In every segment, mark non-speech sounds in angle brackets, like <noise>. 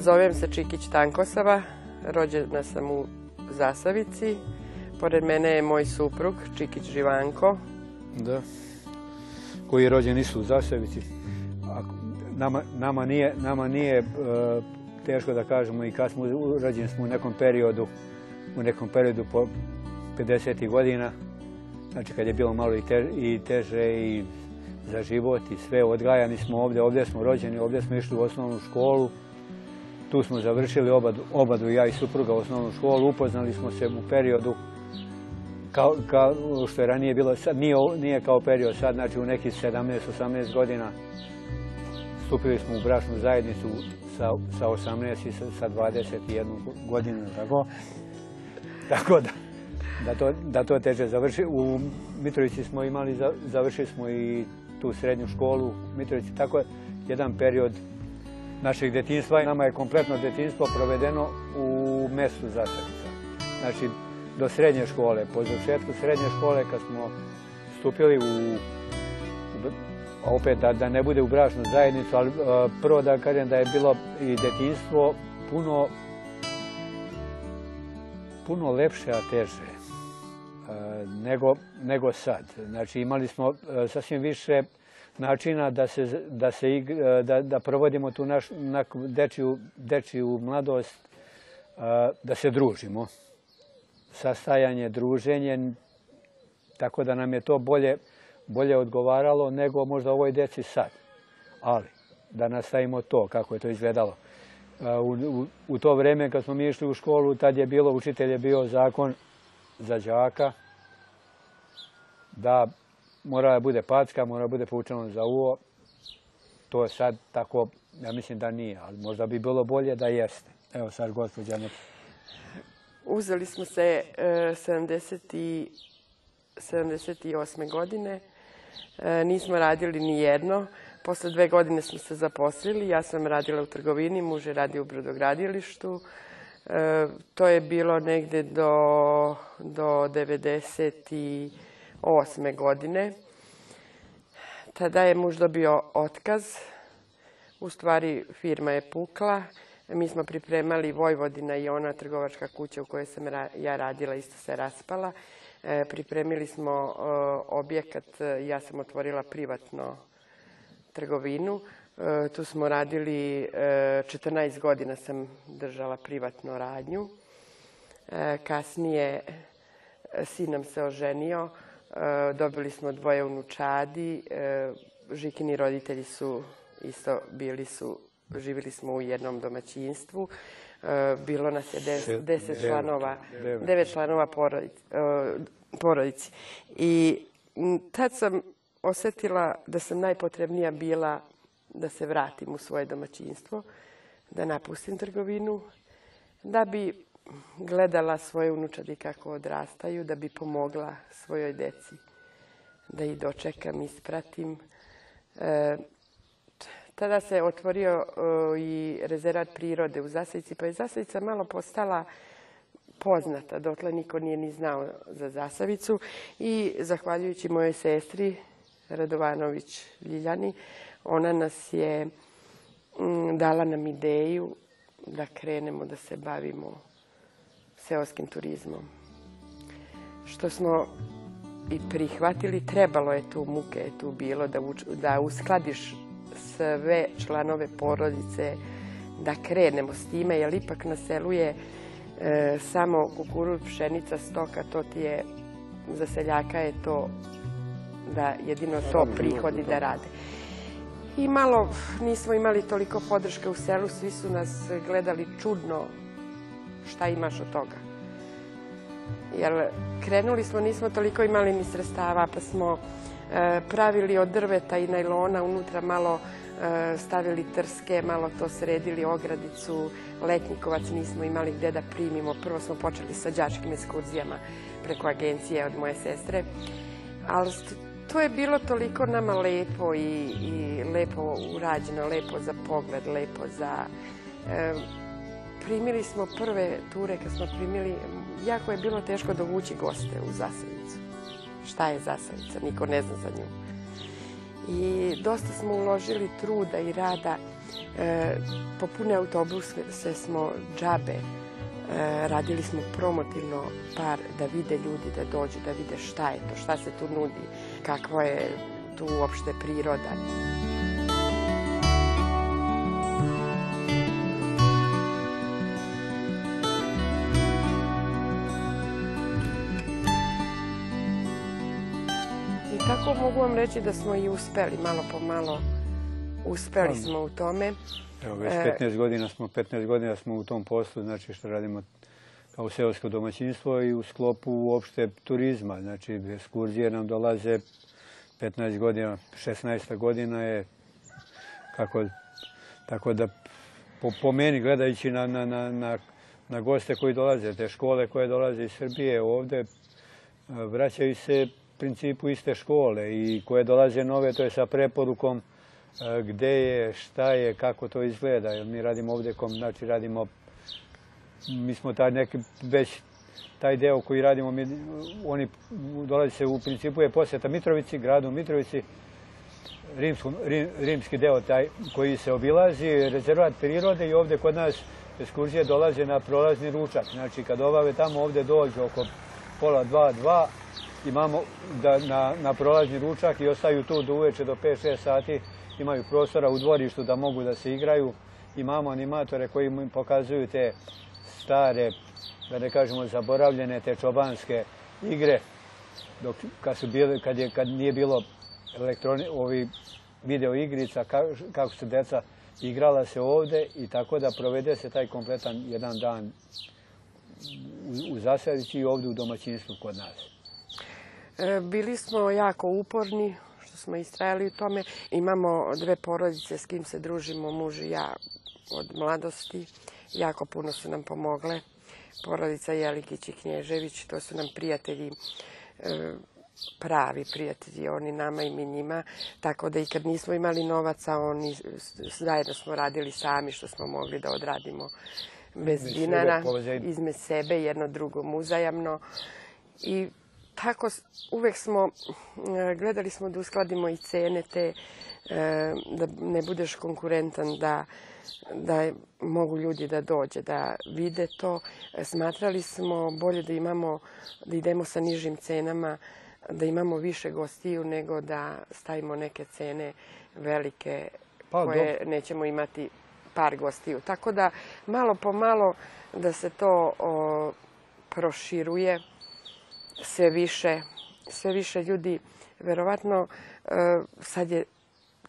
Zovem se Čikić Tankosava, rođena sam u Zasavici. Pored mene je moj suprug Čikić Živanko. Da. Koji je rođen isto u Zasavici. Nama, nije, nama nije e, teško da kažemo i kad smo rođeni smo u nekom periodu, u nekom periodu po 50. godina, znači kad je bilo malo i, teže i za život i sve, odgajani smo ovdje, ovdje smo rođeni, ovdje smo išli u osnovnu školu, tu smo završili obadu, ja i supruga osnovnu školu, upoznali smo se u periodu kao, što je ranije bilo, sad nije, kao period sad, znači u nekih 17-18 godina stupili smo u bračnu zajednicu sa, sa 18 i sa, 21 godinu, tako. Tako da, da to, da to završi. U Mitrovici smo imali, završili smo i tu srednju školu u Mitrovici, tako je jedan period našeg djetinstva. Nama je kompletno djetinstvo provedeno u mjestu Zasavica. Znači, do srednje škole. Po završetku srednje škole, kad smo stupili u, opet da, ne bude u bračnu zajednicu, ali prvo da kažem da je bilo i djetinstvo puno puno lepše, a teže nego, nego sad. Znači imali smo sasvim više načina da, se, da, se, da, da provodimo tu našu dečiju, mladost, da se družimo. Sastajanje, druženje, tako da nam je to bolje, bolje odgovaralo nego možda ovoj deci sad. Ali, da nastavimo to, kako je to izgledalo. U, u, to vrijeme kad smo mi išli u školu, tad je bilo, učitelj je bio zakon za đaka, da mora da bude packa, mora da bude poučeno za uvo. To je sad tako, ja mislim da nije, ali možda bi bilo bolje da jeste. Evo sad gospođa Uzeli smo se 78. E, godine. E, nismo radili ni jedno. Posle dve godine smo se zaposlili. Ja sam radila u trgovini, muž je radio u brodogradilištu. E, to je bilo negde do, do 90 2008. godine. Tada je muž dobio otkaz. U stvari firma je pukla. Mi smo pripremali Vojvodina i ona trgovačka kuća u kojoj sam ja radila isto se raspala. E, pripremili smo e, objekat, ja sam otvorila privatno trgovinu. E, tu smo radili, 14 godina sam držala privatnu radnju. Kasnije sin nam se oženio, dobili smo dvoje unučadi. E, Žikini roditelji su isto bili su, živjeli smo u jednom domaćinstvu. E, bilo nas je deset, članova, devet članova porodici. I tad sam osjetila da sam najpotrebnija bila da se vratim u svoje domaćinstvo, da napustim trgovinu, da bi gledala svoje unučadi kako odrastaju da bi pomogla svojoj deci da ih dočekam, ispratim. E, tada se otvorio i rezervat prirode u Zasavici, pa je Zasavica malo postala poznata. Dotle niko nije ni znao za Zasavicu i zahvaljujući mojoj sestri Radovanović Ljiljani, ona nas je dala nam ideju da krenemo da se bavimo seoskim turizmom. Što smo i prihvatili, trebalo je tu, muke je tu bilo, da, da uskladiš sve članove porodice, da krenemo s time, jer ipak na selu je e, samo kukuruz, pšenica, stoka, to ti je, za seljaka je to da jedino to prihodi da rade. I malo nismo imali toliko podrške u selu, svi su nas gledali čudno, šta imaš od toga. Jer krenuli smo, nismo toliko imali ni sredstava, pa smo e, pravili od drveta i najlona unutra malo e, stavili trske, malo to sredili, ogradicu, letnikovac nismo imali gdje da primimo. Prvo smo počeli sa đačkim ekskurzijama preko agencije od moje sestre. Ali to je bilo toliko nama lepo i, lepo urađeno, lepo za pogled, lepo za... E, primili smo prve ture kad smo primili, jako je bilo teško dovući goste u Zasavicu. Šta je Zasavica? Niko ne zna za nju. I dosta smo uložili truda i rada E, popune autobuse smo džabe, e, radili smo promotivno par da vide ljudi, da dođu, da vide šta je to, šta se tu nudi, kakva je tu uopšte priroda. Mogu vam reći da smo i uspeli, malo po malo uspeli smo u tome. Evo, već 15 godina smo, 15 godina smo u tom poslu, znači što radimo kao seosko domaćinstvo i u sklopu uopšte turizma. Znači, ekskurzije nam dolaze 15 godina, 16 godina je, kako, tako da po, po meni gledajući na, na, na, na, na goste koji dolaze, te škole koje dolaze iz Srbije ovde, vraćaju se principu iste škole i koje dolaze nove, to je sa preporukom gde je, šta je, kako to izgleda. Mi radimo ovde, znači radimo, mi smo taj neki, već taj deo koji radimo, mi, oni dolazi se u principu je posjeta Mitrovici, gradu Mitrovici, rimski deo taj koji se obilazi, rezervat prirode i ovde kod nas ekskurzije dolaze na prolazni ručak. Znači kad obave tamo ovde dođu oko pola dva, dva, imamo da, na, na prolazni ručak i ostaju tu do uveče do 5-6 sati imaju prostora u dvorištu da mogu da se igraju. Imamo animatore koji im pokazuju te stare, da ne kažemo zaboravljene, te čobanske igre. Dok kad, kad, je, kad nije bilo elektroni, video igrica, kako su deca igrala se ovde i tako da provede se taj kompletan jedan dan u, u Zasadici i ovde u domaćinstvu kod nas. E, bili smo jako uporni, smo istrajali u tome. Imamo dve porodice s kim se družimo, muž i ja od mladosti. Jako puno su nam pomogle. Porodica Jelikić i Knježević, to su nam prijatelji e, pravi prijatelji, oni nama i mi njima, tako da i kad nismo imali novaca, oni zajedno smo radili sami što smo mogli da odradimo bez dinara, izme sebe, jedno drugom uzajamno. I tako uvek smo, e, gledali smo da uskladimo i cene te, e, da ne budeš konkurentan, da, da mogu ljudi da dođe, da vide to. Smatrali smo bolje da imamo, da idemo sa nižim cenama, da imamo više gostiju nego da stavimo neke cene velike pa, koje do... nećemo imati par gostiju. Tako da malo po malo da se to o, proširuje sve više, sve više ljudi, verovatno e, sad je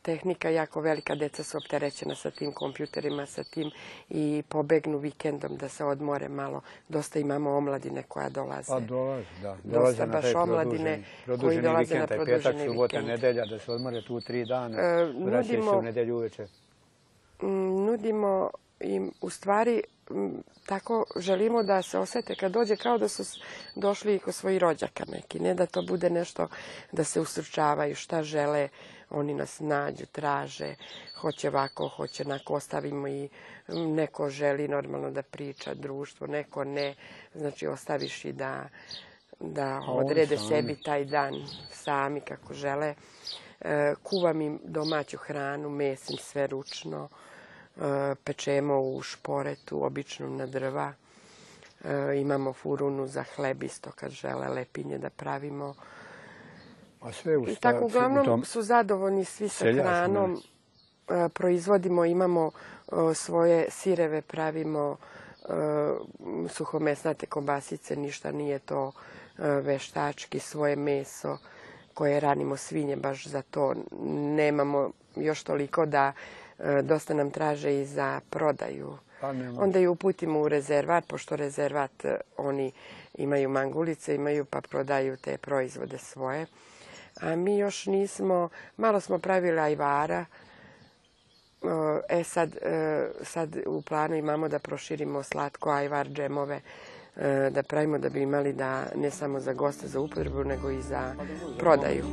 tehnika jako velika, deca su opterećena sa tim kompjuterima, sa tim i pobegnu vikendom da se odmore malo. Dosta imamo omladine koja dolaze. Pa dolaze, da. Dolaze Dosta baš omladine koji dolaze vikend, na produženi petak, subota, vikend. nedelja, da se odmore tu tri dana, e, nudimo, se u nedelju uveče. Nudimo im u stvari tako želimo da se osete kad dođe kao da su došli i kod svojih rođaka neki, ne da to bude nešto da se ustručavaju šta žele, oni nas nađu, traže, hoće ovako, hoće nako, ostavimo i neko želi normalno da priča društvo, neko ne, znači ostaviš i da, da odrede sebi taj dan sami kako žele. E, kuvam im domaću hranu, mesim sve ručno, pečemo u šporetu, obično na drva. E, imamo furunu za hleb isto kad žele lepinje da pravimo. A sve u I tako uglavnom su zadovoljni svi sa hranom. E, proizvodimo, imamo svoje sireve, pravimo suhomesnate kobasice, ništa nije to veštački, svoje meso koje ranimo svinje baš za to. Nemamo još toliko da E, dosta nam traže i za prodaju. Pa Onda ju uputimo u rezervat, pošto rezervat e, oni imaju mangulice, imaju pa prodaju te proizvode svoje. A mi još nismo, malo smo pravili ajvara, E sad, e, sad u planu imamo da proširimo slatko ajvar, džemove, da pravimo da bi imali da ne samo za goste za upotrebu, nego i za prodaju.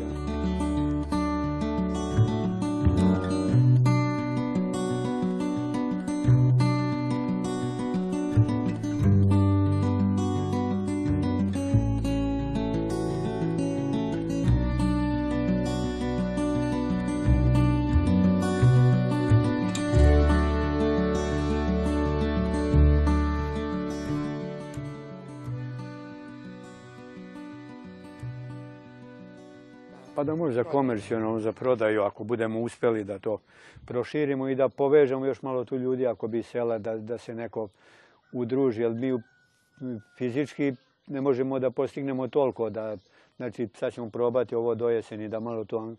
Da može za komercijalno, za prodaju, ako budemo uspjeli da to proširimo i da povežemo još malo tu ljudi ako bi sela, da, da se neko udruži, jer mi fizički ne možemo da postignemo toliko da, znači sad ćemo probati ovo do jeseni da malo to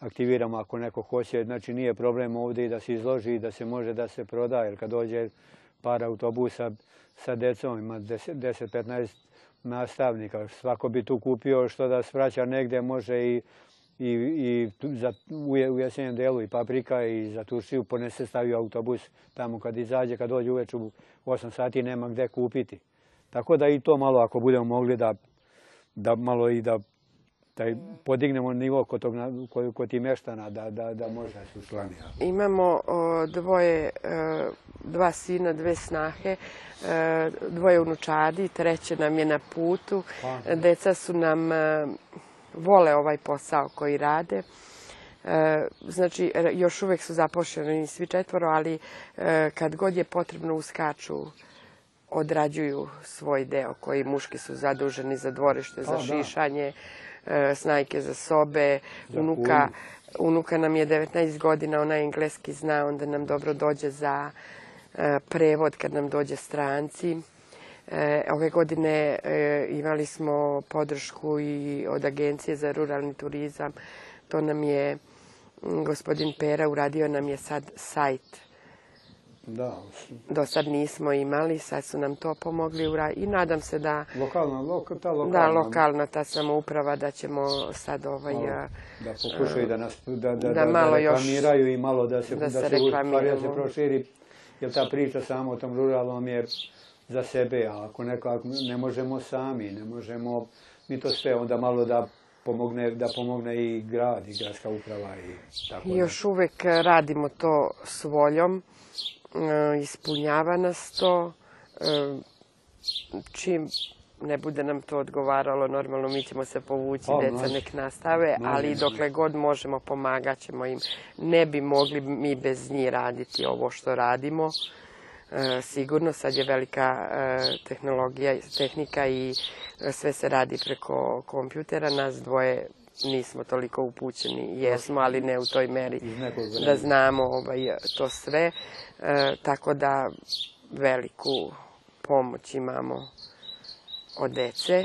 aktiviramo ako neko hoće. Znači nije problem ovdje i da se izloži i da se može da se proda, jer kad dođe par autobusa sa decom, ima 10-15 nastavnika. Svako bi tu kupio što da svraća negdje, može i, i, i za, u jesenjem delu i paprika i za Turciju ponese stavio autobus tamo kad izađe, kad dođe uveč u 8 sati nema gdje kupiti. Tako da i to malo ako budemo mogli da, da malo i da da podignemo nivo kod, tog, kod tih meštana da, da, da može se učlani. Imamo dvoje, e, dva sina, dve snahe, e, dvoje unučadi, treće nam je na putu. Pa. Deca su nam, e, vole ovaj posao koji rade. Znači, još uvijek su zapošljeni svi četvoro, ali kad god je potrebno uskaču odrađuju svoj deo koji muški su zaduženi za dvorište, za šišanje, E, snajke za sobe, unuka, unuka nam je 19 godina, ona engleski zna, onda nam dobro dođe za e, prevod kad nam dođe stranci. E, ove godine imali smo podršku i od Agencije za ruralni turizam. To nam je gospodin Pera uradio nam je sad sajt da. Do sad nismo imali, sad su nam to pomogli i nadam se da... Lokalna, ta lokalna... Da, lokalna ta samouprava da ćemo sad ovaj... da pokušaju da nas da, da, da, malo reklamiraju i malo da se, da se, da se proširi. Jer ta priča samo o tom ruralnom je za sebe, a ako neko ne možemo sami, ne možemo mi to sve onda malo da pomogne, da pomogne i grad i gradska uprava i tako Još uvijek radimo to s voljom. E, ispunjava nas to. E, čim ne bude nam to odgovaralo, normalno mi ćemo se povući, pa, deca nek nastave, ali dokle god možemo pomagat ćemo im. Ne bi mogli mi bez njih raditi ovo što radimo. E, sigurno sad je velika tehnologija, tehnika i sve se radi preko kompjutera. Nas dvoje nismo toliko upućeni, jesmo, ali ne u toj meri da znamo ovaj, to sve. E, tako da veliku pomoć imamo od dece.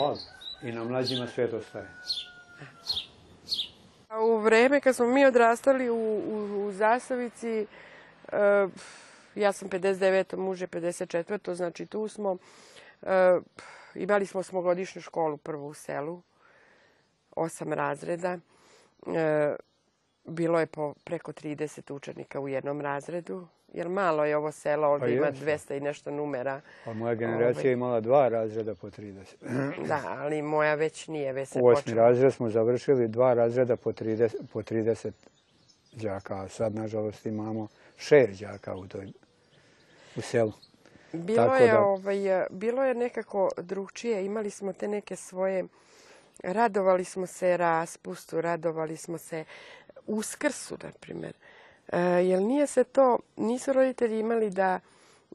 I na mlađima sve to staje. U vreme kad smo mi odrastali u, u, Zasavici, e, ja sam 59. muže 54. znači tu smo. E, imali smo smogodišnju školu prvu u selu, osam razreda. bilo je po preko 30 učenika u jednom razredu jer malo je ovo selo, ovdje pa ima 200 i nešto numera. A moja generacija je imala dva razreda po 30. da, ali moja već nije, već se U osmi razred smo završili dva razreda po 30, po 30 đaka, a sad nažalost imamo šest đaka u, toj, u selu. Bilo je, ovaj, bilo je nekako drugčije, imali smo te neke svoje, radovali smo se raspustu, radovali smo se uskrsu, na primjer. E, jer nije se to, nisu roditelji imali da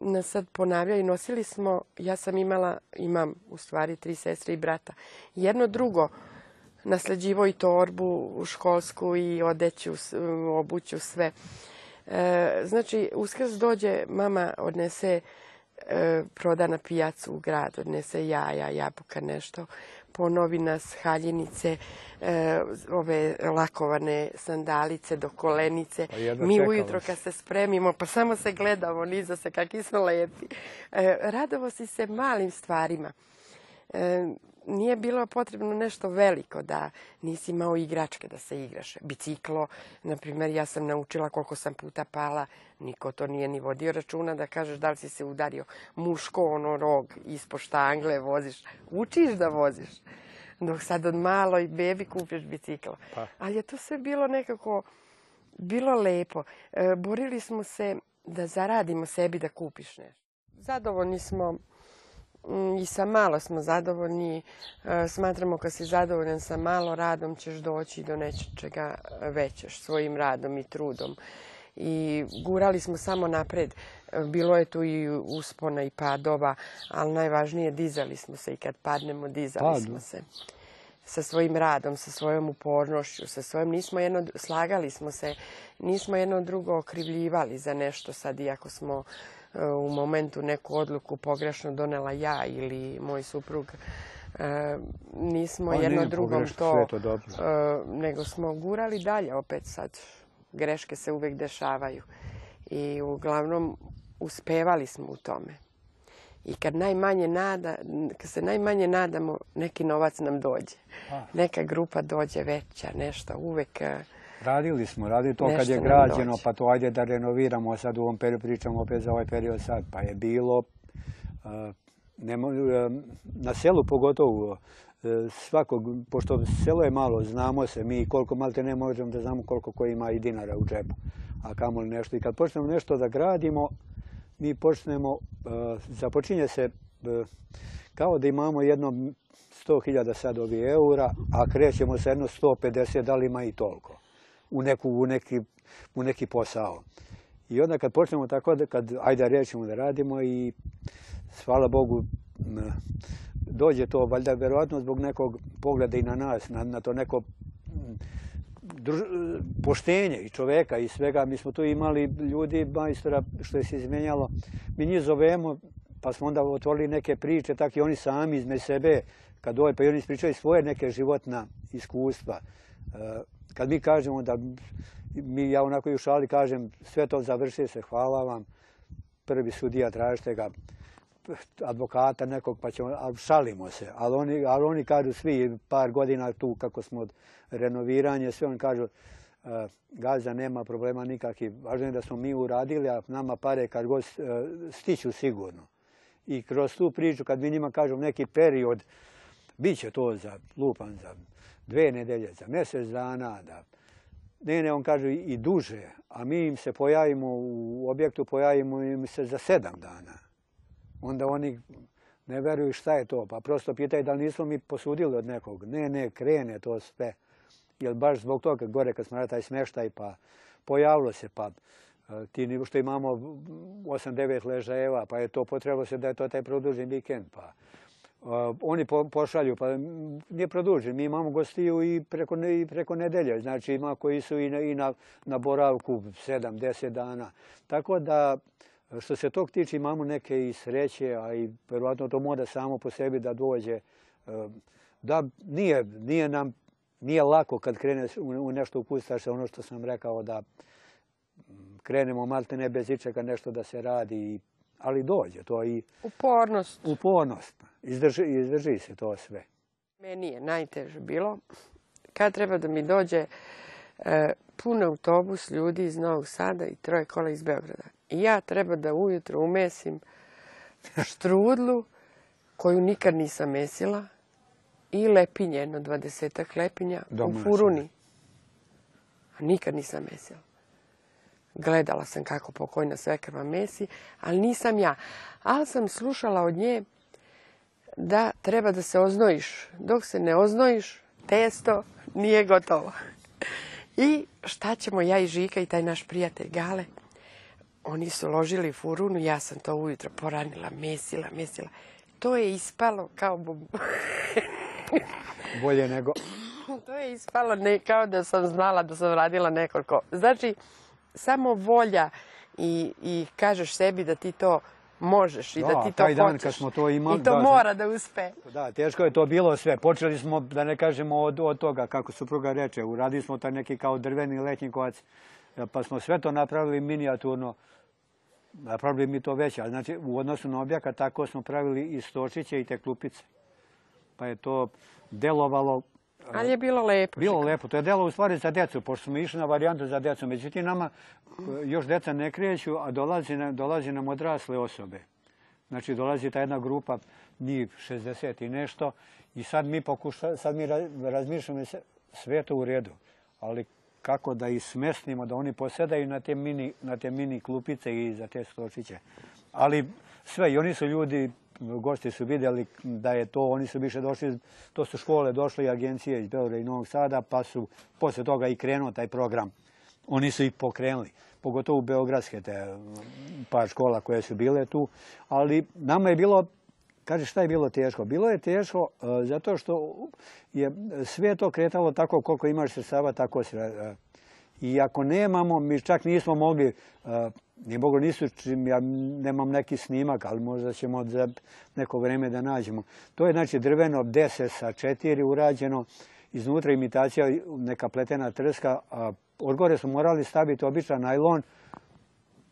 nas sad ponavljaju. Nosili smo, ja sam imala, imam u stvari tri sestre i brata. Jedno drugo, nasljeđivo i torbu školsku i odeću, obuću, sve. E, znači, uskrs dođe, mama odnese e, proda na pijacu u grad, odnese jaja, jabuka, nešto ponovi nas haljinice, e, ove lakovane sandalice do kolenice. Pa Mi ujutro kad se spremimo, pa samo se gledamo niza se kakvi smo lepi. E, radovo si se malim stvarima. E, nije bilo potrebno nešto veliko da nisi imao igračke da se igraš. Biciklo, na primjer, ja sam naučila koliko sam puta pala, niko to nije ni vodio računa da kažeš da li si se udario muško, ono rog, ispod štangle voziš. Učiš da voziš. Dok sad od maloj bebi kupiš bicikla. Pa. Ali je to sve bilo nekako, bilo lepo. E, borili smo se da zaradimo sebi da kupiš nešto. Zadovoljni smo i sa malo smo zadovoljni. E, smatramo kad si zadovoljan sa malo radom ćeš doći do nečega većeš svojim radom i trudom. I gurali smo samo napred. E, bilo je tu i uspona i padova, ali najvažnije dizali smo se i kad padnemo dizali smo se. sa svojim radom, sa svojom upornošću, sa svojim, nismo jedno, slagali smo se, nismo jedno drugo okrivljivali za nešto sad, iako smo u momentu neku odluku pogrešno donela ja ili moj suprug, e, nismo Pa jedno drugom to, e, nego smo gurali dalje, opet sad, greške se uvijek dešavaju. I uglavnom uspevali smo u tome. I kad najmanje nada, kad se najmanje nadamo, neki novac nam dođe. Neka grupa dođe veća, nešto, uvek e, Radili smo, radili to kad je građeno, pa to ajde da renoviramo sad u ovom periodu, pričamo opet za ovaj period sad, pa je bilo, na selu pogotovo, svakog, pošto selo je malo, znamo se mi koliko malte ne možemo da znamo koliko ko ima i dinara u džepu, a kamoli nešto. I kad počnemo nešto da gradimo, mi počnemo, započinje se kao da imamo jedno 100.000 sad ovi eura, a krećemo sa jedno 150, da li ima i toliko, u, neku, u, neki, u neki posao. I onda kad počnemo tako, kad ajde rećemo da radimo i hvala Bogu dođe to valjda verovatno zbog nekog pogleda i na nas, na, na to neko druž- poštenje i čoveka i svega. Mi smo tu imali ljudi, majstora, što je se izmenjalo. Mi njih zovemo, pa smo onda otvorili neke priče, tako i oni sami izme sebe, kad dođe, pa i oni ispričaju svoje neke životna iskustva. E, Kad mi kažemo da, mi, ja onako i u šali kažem, sve to završi se, hvala vam, prvi sudija, tražite ga, advokata nekog, pa ćemo, ali šalimo se. Ali oni, ali oni kažu svi par godina tu kako smo od renoviranje, sve oni kažu, uh, gazda nema problema nikakvih. Važno je da smo mi uradili, a nama pare kad god uh, stiću sigurno. I kroz tu priču, kad mi njima kažemo neki period, bit će to za lupan, za dve nedelje, za mjesec dana, da ne, ne, on kaže i duže, a mi im se pojavimo u objektu, pojavimo im se za sedam dana. Onda oni ne veruju šta je to, pa prosto pitaju da li nismo mi posudili od nekog. Ne, ne, krene to sve. Jer baš zbog toga gore kad smo radili taj smeštaj, pa pojavilo se, pa e, ti što imamo 8-9 ležajeva, pa je to potrebno se da je to taj produžen vikend, pa oni po, pošalju, pa nije produžen. Mi imamo gostiju i preko, i preko nedelje. Znači ima koji su i na, i na, na boravku 7-10 dana. Tako da što se tog tiče imamo neke i sreće, a i verovatno to mora samo po sebi da dođe. Uh, Da nije, nije nam nije lako kad krene u, nešto upustaš ono što sam rekao da krenemo malte ne bez ičega nešto da se radi, i- ali dođe to i upornost. upornost. Izdrži, izdrži se to sve. Meni je najteže bilo kad treba da mi dođe e, pun autobus ljudi iz Novog Sada i troje kola iz Beograda. I ja treba da ujutro umesim štrudlu koju nikad nisam mesila i lepinje, jedno dvadesetak lepinja u furuni. A nikad nisam mesila. Gledala sam kako pokojna svekrva mesi, ali nisam ja. Ali sam slušala od nje da treba da se oznojiš. Dok se ne oznojiš, testo nije gotovo. I šta ćemo ja i Žika i taj naš prijatelj Gale? Oni su ložili furunu, ja sam to ujutro poranila, mesila, mesila. To je ispalo kao Bolje nego... to je ispalo ne, kao da sam znala da sam radila nekoliko. Znači, samo volja i, i kažeš sebi da ti to možeš i da, Da, ti to taj dan hoćeš. kad smo to imali, I to da, mora da uspe. Da, teško je to bilo sve. Počeli smo, da ne kažemo od, od toga, kako supruga reče, uradili smo taj neki kao drveni letnji kovac, pa smo sve to napravili minijaturno, napravili mi to veće. Ali znači, u odnosu na objakat, tako smo pravili i stočiće i te klupice. Pa je to delovalo Ali je bilo lepo. Bilo lepo, to je delo u stvari za djecu, pošto smo išli na varijantu za djecu. Međutim, nama e, još djeca ne kreću, a dolazi, nam- dolazi nam odrasle osobe. Znači, dolazi ta jedna grupa, njih 60 i nešto, i sad mi pokuša, sad mi ra- razmišljamo se, sve to u redu, ali kako da ih smestimo, da oni posedaju na te mini, na te mini klupice i za te stočiće. Ali sve, i oni su ljudi, gosti su vidjeli da je to, oni su više došli, to su škole došle i agencije iz Beograda i Novog Sada, pa su poslije toga i krenuo taj program. Oni su ih pokrenuli, pogotovo beogradske te par škola koje su bile tu, ali nama je bilo Kaže šta je bilo teško? Bilo je teško e, zato što je sve to kretalo tako koliko imaš sredstava, tako se... I ako nemamo, mi čak nismo mogli, ni mogu nisu, ja nemam neki snimak, ali možda ćemo za neko vreme da nađemo. To je znači drveno deset sa četiri urađeno, iznutra imitacija neka pletena trska, a od gore smo morali staviti običan najlon,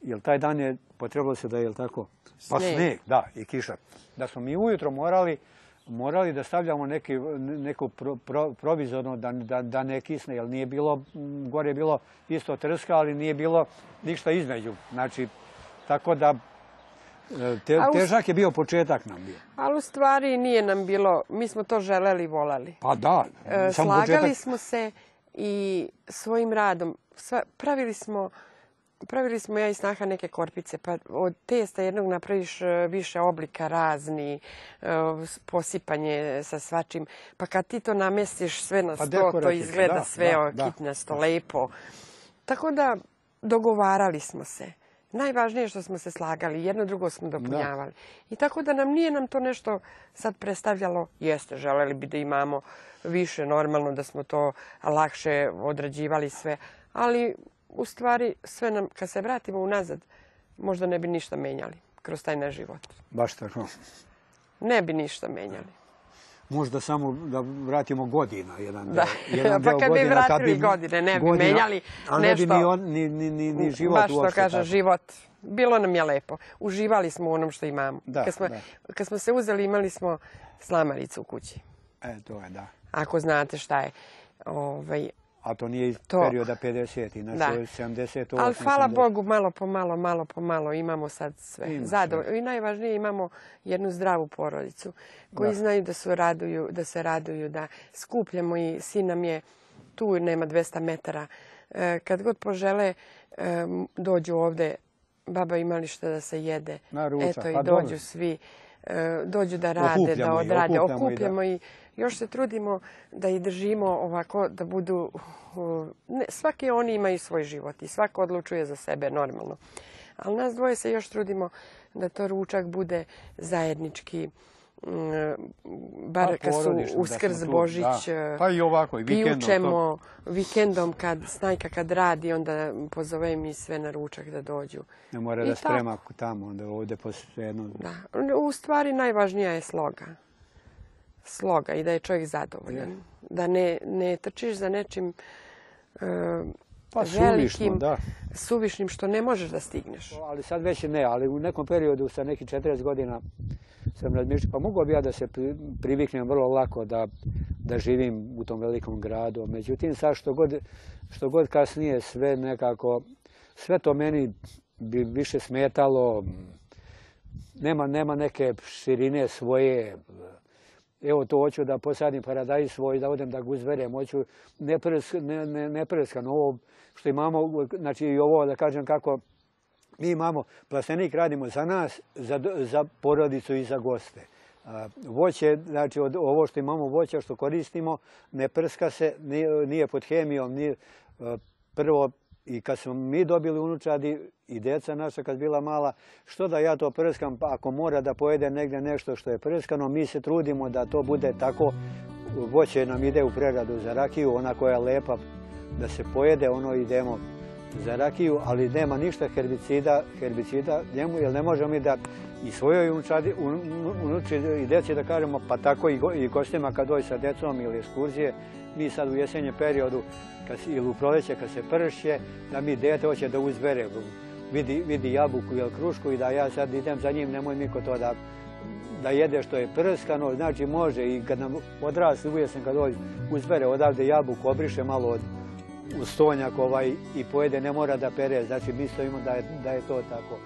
jer taj dan je potrebalo se da je tako, pa sneg, da, i kiša. Da smo mi ujutro morali, morali da stavljamo neki, neku provizorno da, da, da ne kisne, jer nije bilo, gore je bilo isto trska, ali nije bilo ništa između. Znači, tako da te, težak je bio početak nam bio. Ali u stvari nije nam bilo, mi smo to želeli i volali. Pa da, e, Slagali smo se i svojim radom, pravili smo Pravili smo ja i snaha neke korpice, pa od testa jednog napraviš e, više oblika razni, e, posipanje sa svačim. Pa kad ti to namestiš sve na pa sto, to izgleda sve kitnasto, lepo. Tako da dogovarali smo se. Najvažnije je što smo se slagali, jedno drugo smo dopunjavali. I tako da nam nije nam to nešto sad predstavljalo, jeste, želeli bi da imamo više normalno, da smo to lakše odrađivali sve, ali u stvari sve nam, kad se vratimo unazad, možda ne bi ništa menjali kroz taj naš život. Baš tako. Ne bi ništa menjali. Možda samo da vratimo godina. Jedan da. Jedan <laughs> pa kad bi vratili godine, ne bi menjali ali nešto. ne bi ni, ni, ni, ni život Baš to kaže, život. Bilo nam je lepo. Uživali smo u onom što imamo. Da, kad, smo, kad smo se uzeli, imali smo slamaricu u kući. E, to je, da. Ako znate šta je. Ovaj, a to nije iz perioda 50. Znači 78. Ali hvala Bogu, malo po malo, malo po malo imamo sad sve. Zadovoljno. I najvažnije imamo jednu zdravu porodicu koji znaju da, su raduju, da se raduju, da skupljamo i sin nam je tu, nema 200 metara. E, kad god požele, e, dođu ovde, baba imali što da se jede. Eto i pa dođu svi. E, dođu da rade, da odrade. Okupljamo i još se trudimo da ih držimo ovako, da budu... Ne, svaki oni imaju svoj život i svako odlučuje za sebe normalno. Ali nas dvoje se još trudimo da to ručak bude zajednički, mm, bar pa kad su uskrz Božić, pa i ovako, i vikendom. vikendom, kad snajka kad radi, onda pozove mi sve na ručak da dođu. Ne mora da sprema tamo, onda ovdje jedno. Da. U stvari najvažnija je sloga sloga i da je čovjek zadovoljan. Da ne, ne trčiš za nečim uh, pa, velikim, da. suvišnim što ne možeš da stigneš. Ali sad već ne, ali u nekom periodu sa nekih 40 godina sam razmišljao, pa mogu bi ja da se priviknem vrlo lako da, da živim u tom velikom gradu. Međutim, sad što god, što god kasnije sve nekako, sve to meni bi više smetalo, nema, nema neke širine svoje, evo to hoću da posadim paradajz svoj, da odem da ga uzverem, hoću nepreskan, ovo što imamo, znači i ovo da kažem kako mi imamo, plastenik radimo za nas, za, za porodicu i za goste. Voće, znači od ovo što imamo voća što koristimo, ne prska se, nije, pod hemijom, nije, prvo i kad smo mi dobili unučadi i deca naša kad bila mala, što da ja to prskam, pa ako mora da pojede negdje nešto što je prskano, mi se trudimo da to bude tako, voće nam ide u preradu za rakiju, ona koja je lepa da se pojede, ono idemo za rakiju, ali nema ništa herbicida, herbicida njemu, jer ne možemo mi da i svojoj unučadi, unuči i deci da kažemo, pa tako i, i gostima kad dođe sa decom ili ekskurzije, mi sad u jesenjem periodu kad, ili u proleće kad se pršće, da mi dete hoće da uzbere, vidi, vidi jabuku ili krušku i da ja sad idem za njim, nemoj niko to da, da jede što je prskano, znači može i kad nam odrasli jesen kad dođe uzbere odavde jabuku, obriše malo od ustonjak ovaj i pojede, ne mora da pere, znači mi stojimo da je, da je to tako.